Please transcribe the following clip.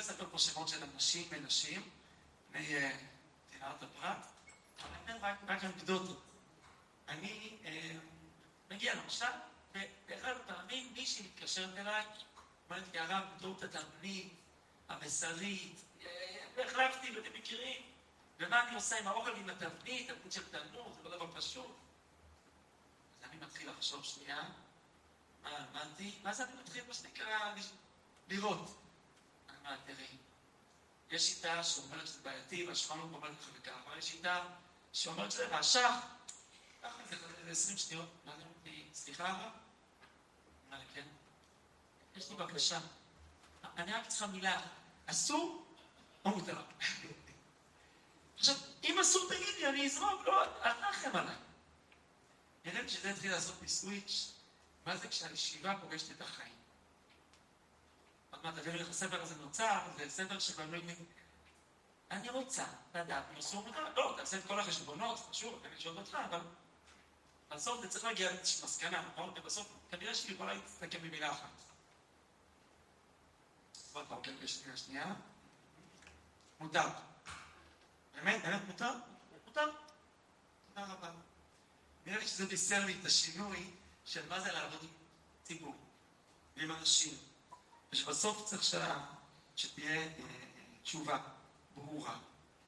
אספר פה שמות של אנשים ונשים, לפני צנעת הפרט, אבל אני אומר רק אנקדוטות. אני מגיע למשל, ובאחד הפעמים מישהי מתקשרת אליי, אומרת לי, הרב, בתור את התבנית, הבשרית, החלפתי ואתם מכירים, ומה אני עושה עם האוכל עם התבנית, תבנית של תנור, זה לא דבר פשוט. אז אני מתחיל לחשוב שנייה, מה אמרתי? ואז אני מתחיל מה שנקרא לראות. אני אומר, תראי, יש שיטה שאומרת שזה בעייתי, והשולחן ערוך אומרת לך וככה, יש שיטה שאומרת שזה רעשך, ככה זה 20 שניות, ואז אמרתי, סליחה הרב? אמר לי, כן. יש לי בקשה. אני רק צריכה מילה, אסור או מותר? עכשיו, אם אסור תגידי, אני אזרוק, לא, אל תרחם עליי. ידעתי שזה התחיל לעשות לי סוויץ', מה זה כשהישיבה פוגשת את החיים. מעט תביאו לך הספר הזה נוצר, זה ספר שבנוי. אני רוצה לדעת אם אסור מותר, לא, תעשה את כל החשבונות, חשוב, אני שואל אותך, אבל בסוף זה צריך להגיע לאיזושהי מסקנה, נכון? ובסוף כנראה שהיא יכולה להסתכל במילה אחת. עוד פעם, כן, בשנייה, שנייה. מותר. באמת? באמת מותר? מותר. תודה רבה. נראה לי שזה בישר לי את השינוי של מה זה לעבוד עם ציבור, ועם אנשים, ושבסוף צריך שתהיה תשובה ברורה.